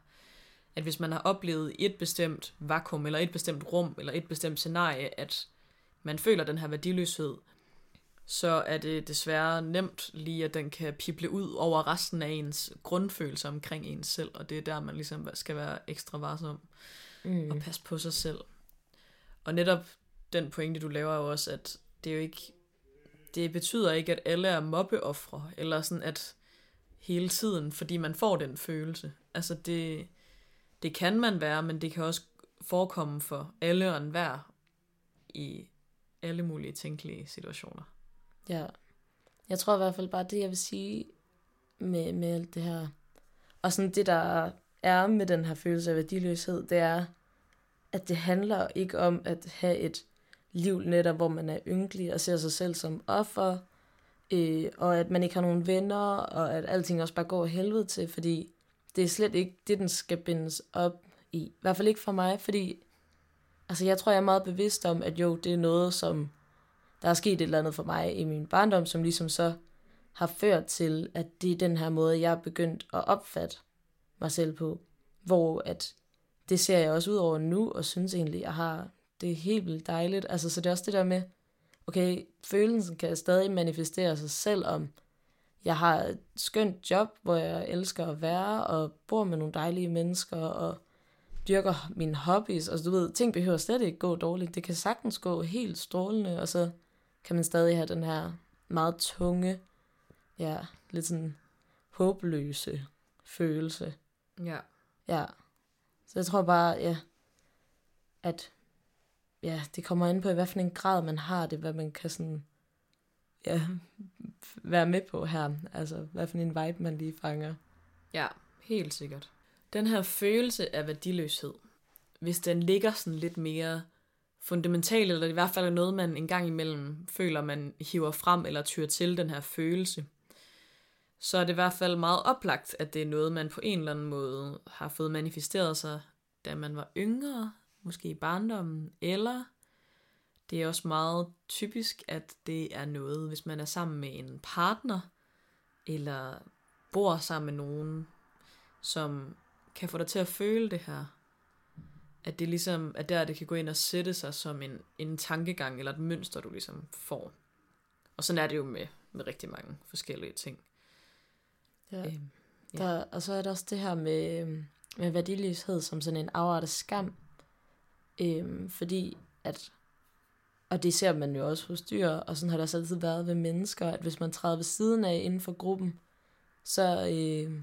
At hvis man har oplevet et bestemt vakuum, eller et bestemt rum, eller et bestemt scenarie, at man føler den her værdiløshed, så er det desværre nemt lige, at den kan pible ud over resten af ens grundfølelser omkring ens selv, og det er der, man ligesom skal være ekstra varsom mm. og passe på sig selv. Og netop den pointe, du laver, er jo også, at det er jo ikke, det betyder ikke, at alle er mobbeoffre, eller sådan at hele tiden, fordi man får den følelse. Altså det, det kan man være, men det kan også forekomme for alle og enhver i alle mulige tænkelige situationer. Ja. Jeg tror i hvert fald bare, det jeg vil sige med, med alt det her, og sådan det, der er med den her følelse af værdiløshed, det er, at det handler ikke om at have et liv netop, hvor man er ynkelig og ser sig selv som offer, øh, og at man ikke har nogen venner, og at alting også bare går helvede til, fordi det er slet ikke det, den skal bindes op i. I hvert fald ikke for mig, fordi altså, jeg tror, jeg er meget bevidst om, at jo, det er noget, som der er sket et eller andet for mig i min barndom, som ligesom så har ført til, at det er den her måde, jeg er begyndt at opfatte mig selv på. Hvor at det ser jeg også ud over nu, og synes egentlig, jeg har det er helt vildt dejligt. Altså, så det er også det der med, okay, følelsen kan stadig manifestere sig selv om, jeg har et skønt job, hvor jeg elsker at være, og bor med nogle dejlige mennesker, og dyrker mine hobbies, og du ved, ting behøver slet ikke gå dårligt. Det kan sagtens gå helt strålende, og så kan man stadig have den her meget tunge, ja, lidt sådan håbløse følelse. Ja. Ja. Så jeg tror bare, ja, at ja, det kommer ind på, i hvad for en grad man har det, hvad man kan sådan, ja, være med på her. Altså, hvad for en vibe man lige fanger. Ja, helt sikkert. Den her følelse af værdiløshed, hvis den ligger sådan lidt mere fundamentalt, eller i hvert fald er noget, man en gang imellem føler, man hiver frem eller tyrer til den her følelse, så er det i hvert fald meget oplagt, at det er noget, man på en eller anden måde har fået manifesteret sig, da man var yngre, måske i barndommen, eller det er også meget typisk, at det er noget, hvis man er sammen med en partner, eller bor sammen med nogen, som kan få dig til at føle det her. At det ligesom, at der det kan gå ind og sætte sig som en, en tankegang, eller et mønster, du ligesom får. Og sådan er det jo med, med rigtig mange forskellige ting. Ja. Øhm, ja. Der, og så er der også det her med, med værdiløshed som sådan en afart af skam. Øhm, fordi at, og det ser man jo også hos dyr, og sådan har det også altid været ved mennesker, at hvis man træder ved siden af inden for gruppen, så, øh,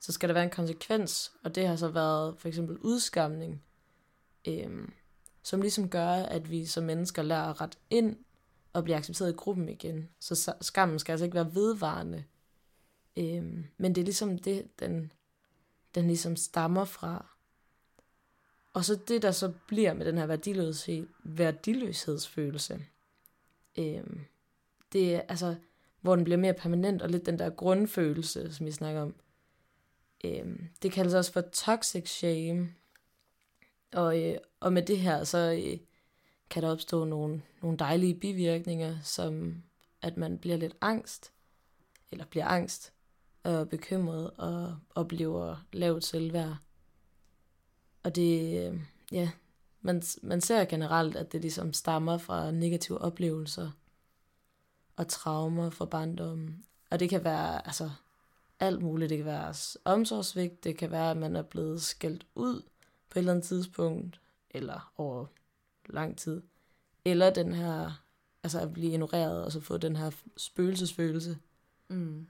så skal der være en konsekvens, og det har så været for eksempel udskamning, øh, som ligesom gør, at vi som mennesker lærer at rette ind og blive accepteret i gruppen igen. Så skammen skal altså ikke være vedvarende. Øh, men det er ligesom det, den, den ligesom stammer fra. Og så det, der så bliver med den her værdiløshed, værdiløshedsfølelse, øh, det er altså, hvor den bliver mere permanent, og lidt den der grundfølelse, som vi snakker om. Øh, det kaldes også for toxic shame. Og, øh, og med det her, så øh, kan der opstå nogle, nogle dejlige bivirkninger, som at man bliver lidt angst, eller bliver angst, og bekymret, og oplever lavt selvværd. Og det, øh, ja, man, man ser generelt, at det ligesom stammer fra negative oplevelser og traumer fra barndommen. Og det kan være altså, alt muligt. Det kan være omsorgsvigt, det kan være, at man er blevet skældt ud på et eller andet tidspunkt, eller over lang tid. Eller den her, altså at blive ignoreret, og så få den her spøgelsesfølelse. Mm.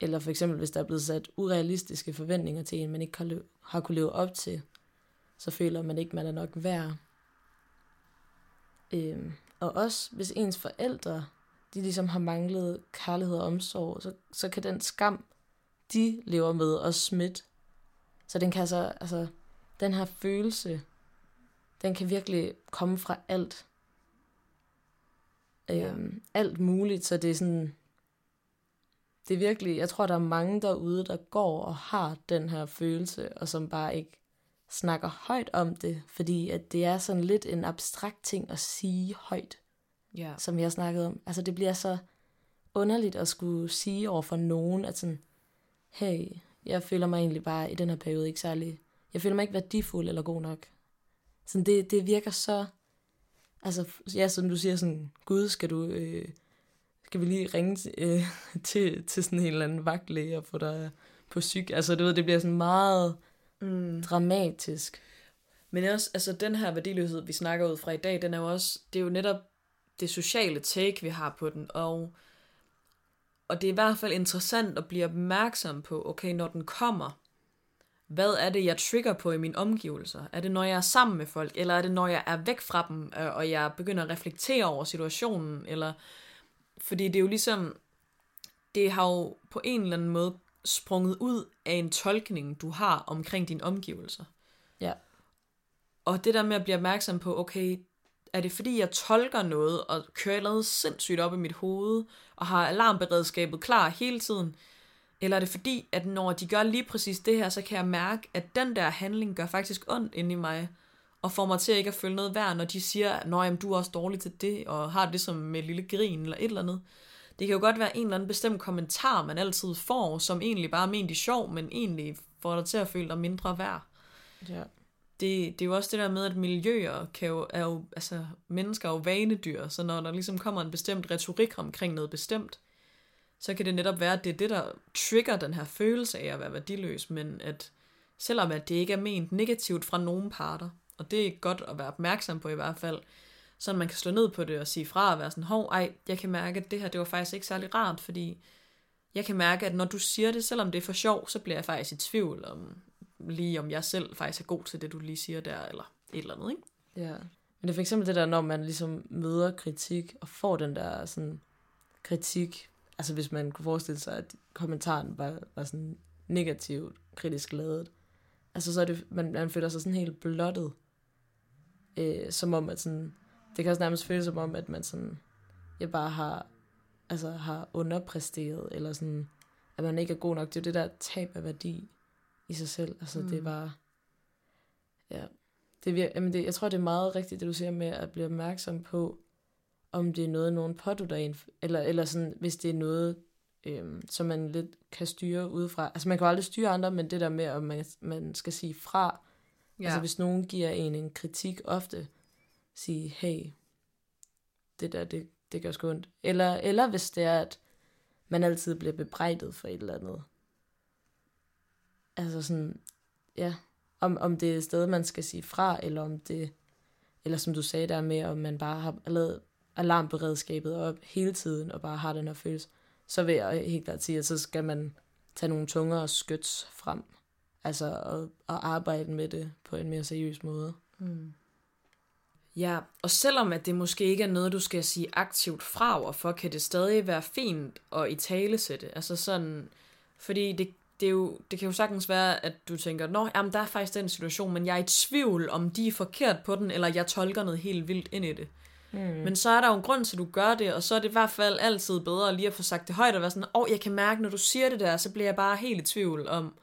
Eller for eksempel, hvis der er blevet sat urealistiske forventninger til en, man ikke har, har kunne leve op til så føler man ikke, man er nok værd. Øhm, og også hvis ens forældre, de ligesom har manglet kærlighed og omsorg, så, så kan den skam, de lever med, også smitte. Så den kan så, altså, den her følelse, den kan virkelig komme fra alt. Ja. Øhm, alt muligt, så det er sådan, det er virkelig, jeg tror, der er mange derude, der går og har den her følelse, og som bare ikke snakker højt om det, fordi at det er sådan lidt en abstrakt ting at sige højt, ja. som vi har snakket om. Altså det bliver så underligt at skulle sige over for nogen, at sådan, hey, jeg føler mig egentlig bare i den her periode ikke særlig, jeg føler mig ikke værdifuld eller god nok. Sådan det, det virker så, altså ja, som du siger sådan, Gud, skal du, øh, skal vi lige ringe til, øh, til, til sådan en eller anden vagtlæge og få dig på syg. Altså, du ved, det bliver sådan meget mm. dramatisk. Men også, altså den her værdiløshed, vi snakker ud fra i dag, den er jo også, det er jo netop det sociale take, vi har på den, og, og det er i hvert fald interessant at blive opmærksom på, okay, når den kommer, hvad er det, jeg trigger på i mine omgivelser? Er det, når jeg er sammen med folk, eller er det, når jeg er væk fra dem, øh, og jeg begynder at reflektere over situationen, eller... Fordi det er jo ligesom, det har jo på en eller anden måde sprunget ud af en tolkning, du har omkring dine omgivelser. Ja. Og det der med at blive opmærksom på, okay, er det fordi, jeg tolker noget, og kører noget sindssygt op i mit hoved, og har alarmberedskabet klar hele tiden, eller er det fordi, at når de gør lige præcis det her, så kan jeg mærke, at den der handling gør faktisk ondt inde i mig, og får mig til at ikke at føle noget værd, når de siger, at du er også dårlig til det, og har det som med lille grin eller et eller andet. Det kan jo godt være en eller anden bestemt kommentar, man altid får, som egentlig bare er ment i sjov, men egentlig får dig til at føle dig mindre værd. Ja. Det, det er jo også det der med, at miljøer kan jo, er jo, altså mennesker er jo vanedyr, så når der ligesom kommer en bestemt retorik omkring noget bestemt, så kan det netop være, at det er det, der trigger den her følelse af at være værdiløs, men at selvom at det ikke er ment negativt fra nogen parter, og det er godt at være opmærksom på i hvert fald, så man kan slå ned på det og sige fra og være sådan, hov, ej, jeg kan mærke, at det her, det var faktisk ikke særlig rart, fordi jeg kan mærke, at når du siger det, selvom det er for sjov, så bliver jeg faktisk i tvivl om, lige om jeg selv faktisk er god til det, du lige siger der, eller et eller andet, ikke? Ja. Men det er for eksempel det der, når man ligesom møder kritik, og får den der sådan kritik altså hvis man kunne forestille sig, at kommentaren var, var sådan negativt, kritisk lavet, altså så er det, man, man føler sig sådan helt blottet, øh, som om at sådan, det kan også nærmest føles som om, at man sådan, jeg bare har, altså har underpræsteret, eller sådan, at man ikke er god nok. Det er jo det der tab af værdi i sig selv. Altså mm. det er bare, ja, det er, jamen det, jeg tror, det er meget rigtigt, det du siger med at blive opmærksom på, om det er noget, nogen pådutter en, eller, eller sådan, hvis det er noget, øhm, som man lidt kan styre udefra. Altså man kan jo aldrig styre andre, men det der med, at man, man skal sige fra. Ja. Altså hvis nogen giver en en kritik ofte, sige, hey, det der, det, det gør sgu ondt. Eller, eller hvis det er, at man altid bliver bebrejdet for et eller andet. Altså sådan, ja, om, om det er et sted, man skal sige fra, eller om det, eller som du sagde der med, om man bare har lavet alarmberedskabet op hele tiden, og bare har den her følelse, så vil jeg helt klart sige, at så skal man tage nogle tungere skyts frem. Altså og, at arbejde med det på en mere seriøs måde. Mm. Ja, og selvom at det måske ikke er noget, du skal sige aktivt fra overfor, kan det stadig være fint at i tale sætte. Altså sådan, fordi det, det, er jo, det kan jo sagtens være, at du tænker, nå, jamen, der er faktisk den situation, men jeg er i tvivl, om de er forkert på den, eller jeg tolker noget helt vildt ind i det. Mm. Men så er der jo en grund til, at du gør det, og så er det i hvert fald altid bedre lige at få sagt det højt og være sådan, åh, oh, jeg kan mærke, når du siger det der, så bliver jeg bare helt i tvivl om,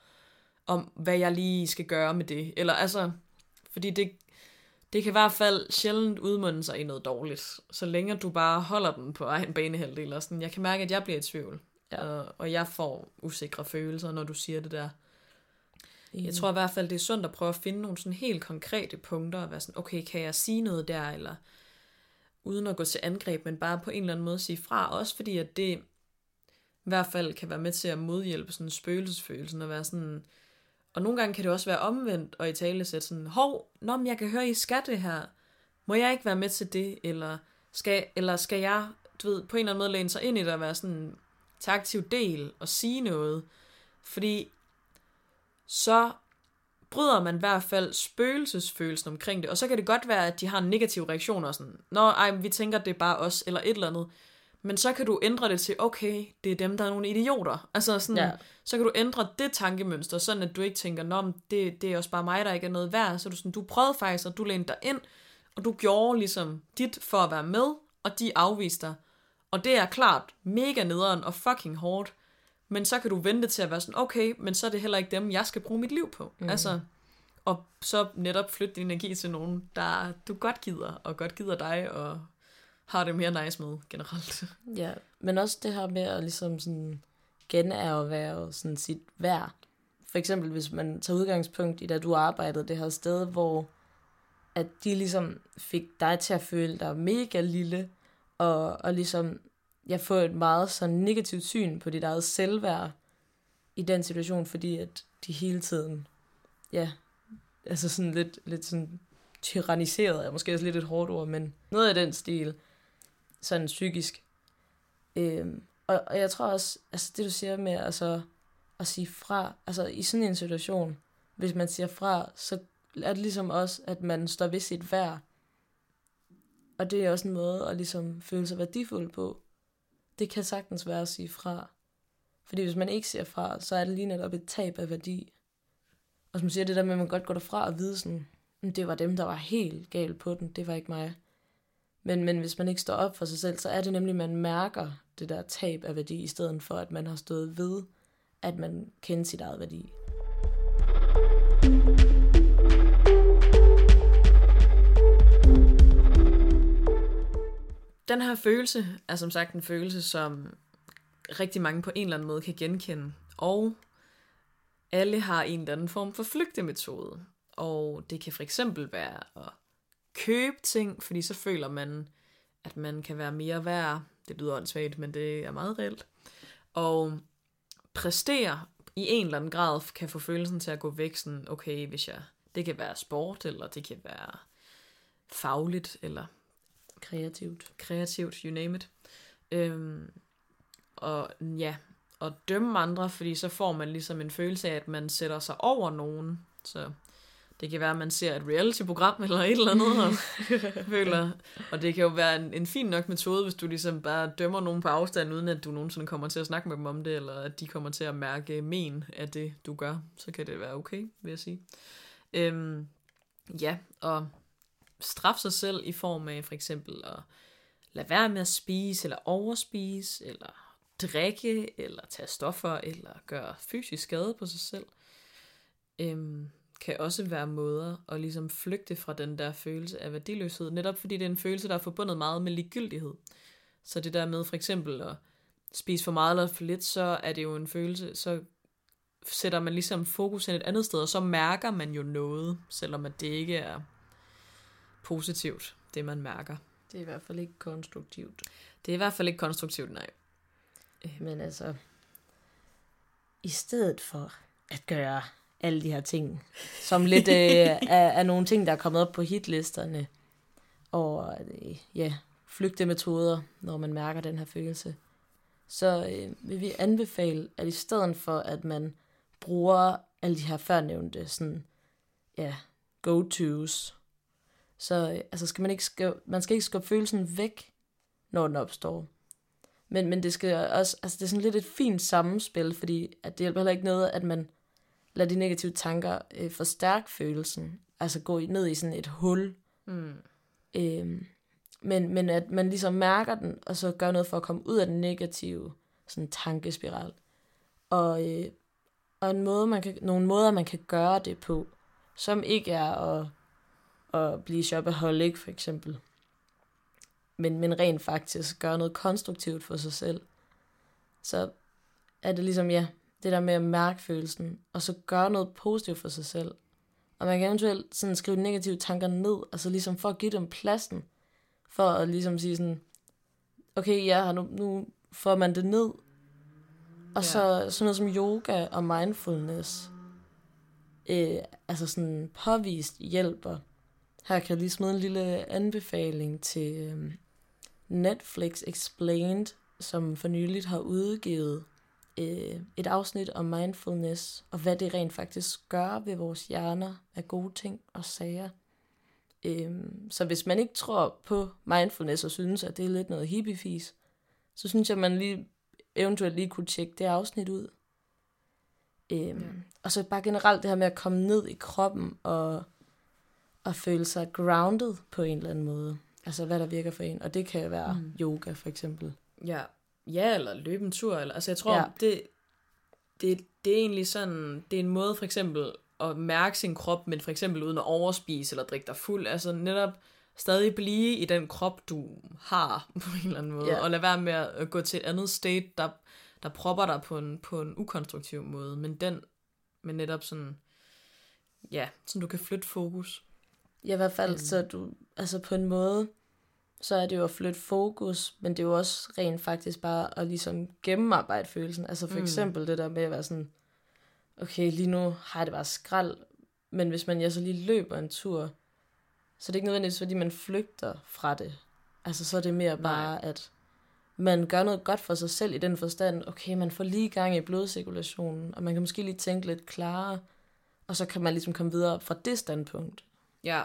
om hvad jeg lige skal gøre med det. Eller altså, fordi det, det kan i hvert fald sjældent udmunde sig i noget dårligt, så længe du bare holder den på egen banehalvdel. Og sådan, jeg kan mærke, at jeg bliver i tvivl, ja. og, og jeg får usikre følelser, når du siger det der. Mm. Jeg tror i hvert fald, det er sundt at prøve at finde nogle sådan helt konkrete punkter, og være sådan, okay, kan jeg sige noget der, eller uden at gå til angreb, men bare på en eller anden måde sige fra, også fordi at det i hvert fald kan være med til at modhjælpe sådan spøgelsesfølelsen, og være sådan, og nogle gange kan det også være omvendt, og i tale sætte sådan, hov, nå, men jeg kan høre, I skal det her, må jeg ikke være med til det, eller skal, eller skal jeg, du ved, på en eller anden måde læne sig ind i det, og være sådan, tage aktiv del, og sige noget, fordi så bryder man i hvert fald spøgelsesfølelsen omkring det, og så kan det godt være, at de har en negativ reaktion og sådan, nå, ej, vi tænker, det er bare os, eller et eller andet. Men så kan du ændre det til, okay, det er dem, der er nogle idioter. Altså sådan, ja. så kan du ændre det tankemønster, sådan at du ikke tænker, nå, det, det er også bare mig, der ikke er noget værd. Så du sådan, du prøvede faktisk, og du lænede dig ind, og du gjorde ligesom dit for at være med, og de afviste dig. Og det er klart mega nederen og fucking hårdt. Men så kan du vente til at være sådan, okay, men så er det heller ikke dem, jeg skal bruge mit liv på. Mm. Altså, og så netop flytte din energi til nogen, der du godt gider, og godt gider dig, og har det mere nice med generelt. Ja, men også det her med at ligesom sådan generhverve sådan sit værd. For eksempel hvis man tager udgangspunkt i, da du arbejdede det her sted, hvor at de ligesom fik dig til at føle dig mega lille, og, og ligesom jeg får et meget sådan negativt syn på dit eget selvværd i den situation, fordi at de hele tiden, ja, altså sådan lidt, lidt sådan tyranniseret, er måske også lidt et hårdt ord, men noget af den stil, sådan psykisk. Øhm, og, og jeg tror også, altså det du siger med altså, at sige fra, altså i sådan en situation, hvis man siger fra, så er det ligesom også, at man står ved sit værd. Og det er også en måde at ligesom føle sig værdifuld på. Det kan sagtens være at sige fra. Fordi hvis man ikke siger fra, så er det lige netop et tab af værdi. Og som siger det der med, at man godt går derfra og vide sådan, hm, det var dem, der var helt galt på den, det var ikke mig. Men, men hvis man ikke står op for sig selv, så er det nemlig, at man mærker det der tab af værdi, i stedet for at man har stået ved, at man kender sit eget værdi. Den her følelse er som sagt en følelse, som rigtig mange på en eller anden måde kan genkende. Og alle har en eller anden form for flygtemetode. Og det kan for eksempel være at købe ting, fordi så føler man, at man kan være mere værd. Det lyder åndssvagt, men det er meget reelt. Og præstere i en eller anden grad kan få følelsen til at gå væk sådan, okay, hvis jeg, det kan være sport, eller det kan være fagligt, eller kreativt, kreativt, you name it. Øhm, og ja, og dømme andre, fordi så får man ligesom en følelse af, at man sætter sig over nogen. Så det kan være, at man ser et reality-program eller et eller andet, og føler. Og det kan jo være en, en fin nok metode, hvis du ligesom bare dømmer nogen på afstand, uden at du nogensinde kommer til at snakke med dem om det, eller at de kommer til at mærke men af det, du gør. Så kan det være okay, vil jeg sige. Øhm, ja, og straffe sig selv i form af for eksempel at lade være med at spise, eller overspise, eller drikke, eller tage stoffer, eller gøre fysisk skade på sig selv. Øhm, kan også være måder at ligesom flygte fra den der følelse af værdiløshed, netop fordi det er en følelse, der er forbundet meget med ligegyldighed. Så det der med for eksempel at spise for meget eller for lidt, så er det jo en følelse, så sætter man ligesom fokus ind et andet sted, og så mærker man jo noget, selvom at det ikke er positivt, det man mærker. Det er i hvert fald ikke konstruktivt. Det er i hvert fald ikke konstruktivt, nej. Men altså, i stedet for at gøre alle de her ting, som lidt øh, er, er nogle ting, der er kommet op på hitlisterne, og øh, ja, flygtemetoder, når man mærker den her følelse, så øh, vil vi anbefale, at i stedet for, at man bruger alle de her førnævnte sådan, ja, go-tos, så øh, altså skal man ikke skub, man skal ikke skubbe følelsen væk, når den opstår. Men, men det skal også, altså det er sådan lidt et fint sammenspil, fordi at det hjælper heller ikke noget, at man lader de negative tanker øh, forstærke følelsen. Altså gå ned i sådan et hul. Mm. Øhm, men, men at man ligesom mærker den, og så gør noget for at komme ud af den negative sådan tankespiral. Og, øh, og en måde, man kan, nogle måder, man kan gøre det på, som ikke er at, at blive shopaholic for eksempel, men, men rent faktisk gøre noget konstruktivt for sig selv, så er det ligesom, ja, det der med at mærke følelsen, og så gøre noget positivt for sig selv. Og man kan eventuelt sådan skrive negative tanker ned, altså ligesom for at give dem pladsen, for at ligesom sige sådan, okay, ja, nu, nu får man det ned. Og ja. så sådan noget som yoga og mindfulness, øh, altså sådan påvist hjælper. Her kan jeg lige smide en lille anbefaling til øh, Netflix Explained, som for nyligt har udgivet øh, et afsnit om mindfulness, og hvad det rent faktisk gør ved vores hjerner af gode ting og sager. Øh, så hvis man ikke tror på mindfulness og synes, at det er lidt noget hippiefis, så synes jeg, man lige eventuelt lige kunne tjekke det afsnit ud. Øhm, ja. Og så bare generelt det her med at komme ned i kroppen og, og føle sig grounded på en eller anden måde. Altså hvad der virker for en. Og det kan være mm. yoga for eksempel. Ja, ja eller løbe en tur. Eller, altså jeg tror, ja. det, det, det er egentlig sådan, det er en måde for eksempel at mærke sin krop, men for eksempel uden at overspise eller drikke dig fuld. Altså netop stadig blive i den krop, du har på en eller anden måde. Ja. Og lade være med at gå til et andet state, der, der propper dig på en, på en ukonstruktiv måde. Men den, men netop sådan, ja, så du kan flytte fokus. Ja, i hvert fald, mm. så du, altså på en måde, så er det jo at flytte fokus, men det er jo også rent faktisk bare at ligesom gennemarbejde følelsen. Altså for Mm. eksempel det der med at være sådan, okay, lige nu har jeg det bare skrald, men hvis man jeg så lige løber en tur, så er det ikke nødvendigvis, fordi man flygter fra det. Altså så er det mere bare, Nej. at man gør noget godt for sig selv i den forstand, okay, man får lige gang i blodcirkulationen, og man kan måske lige tænke lidt klarere, og så kan man ligesom komme videre fra det standpunkt. Ja,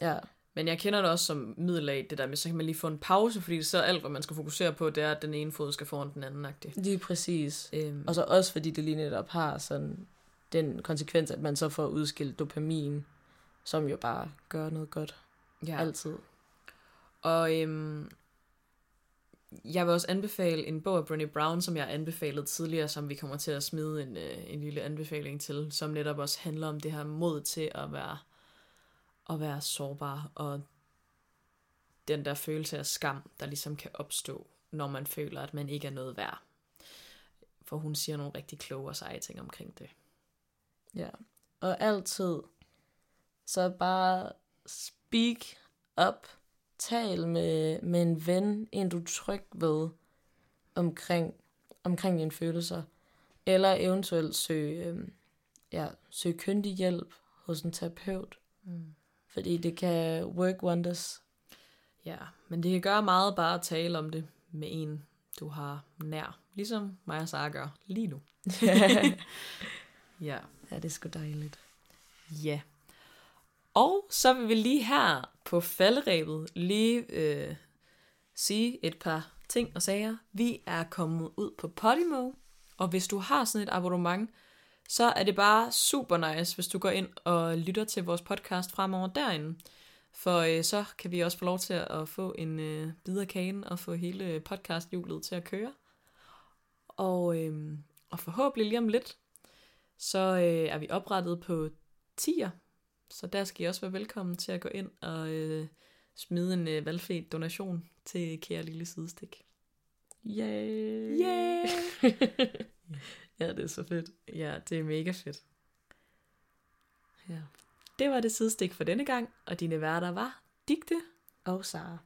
Ja, men jeg kender det også som middelag, det der med, så kan man lige få en pause, fordi så alt, hvad man skal fokusere på, det er, at den ene fod skal foran den anden. -agtig. lige præcis. Øhm, Og så også fordi det lige netop har sådan den konsekvens, at man så får udskilt dopamin, som jo bare gør noget godt ja. ja. altid. Og øhm, jeg vil også anbefale en bog af Brené Brown, som jeg anbefalede tidligere, som vi kommer til at smide en, øh, en lille anbefaling til, som netop også handler om det her mod til at være, at være sårbar, og den der følelse af skam, der ligesom kan opstå, når man føler, at man ikke er noget værd. For hun siger nogle rigtig kloge og seje ting omkring det. Ja. Og altid, så bare speak up. Tal med, med en ven, en du er tryg ved, omkring, omkring dine følelser. Eller eventuelt søge, øhm, ja, søge kyndig hjælp hos en terapeut. Mm. Fordi det kan work wonders. Ja, men det kan gøre meget bare at tale om det med en, du har nær. Ligesom mig og Sara gør lige nu. Ja. ja, det er sgu dejligt. Ja. Og så vil vi lige her på falderæbet lige øh, sige et par ting og sager. Vi er kommet ud på Podimo, og hvis du har sådan et abonnement, så er det bare super nice, hvis du går ind og lytter til vores podcast fremover derinde. For øh, så kan vi også få lov til at få en øh, bid af kagen og få hele podcasthjulet til at køre. Og, øh, og forhåbentlig lige om lidt, så øh, er vi oprettet på tier. Så der skal I også være velkommen til at gå ind og øh, smide en øh, valgfri donation til Kære Lille Sidestik. Yay! Yeah! ja, det er så fedt. ja, det er mega fedt. Ja. Det var det sidestik for denne gang, og dine værter var Digte Og Sara.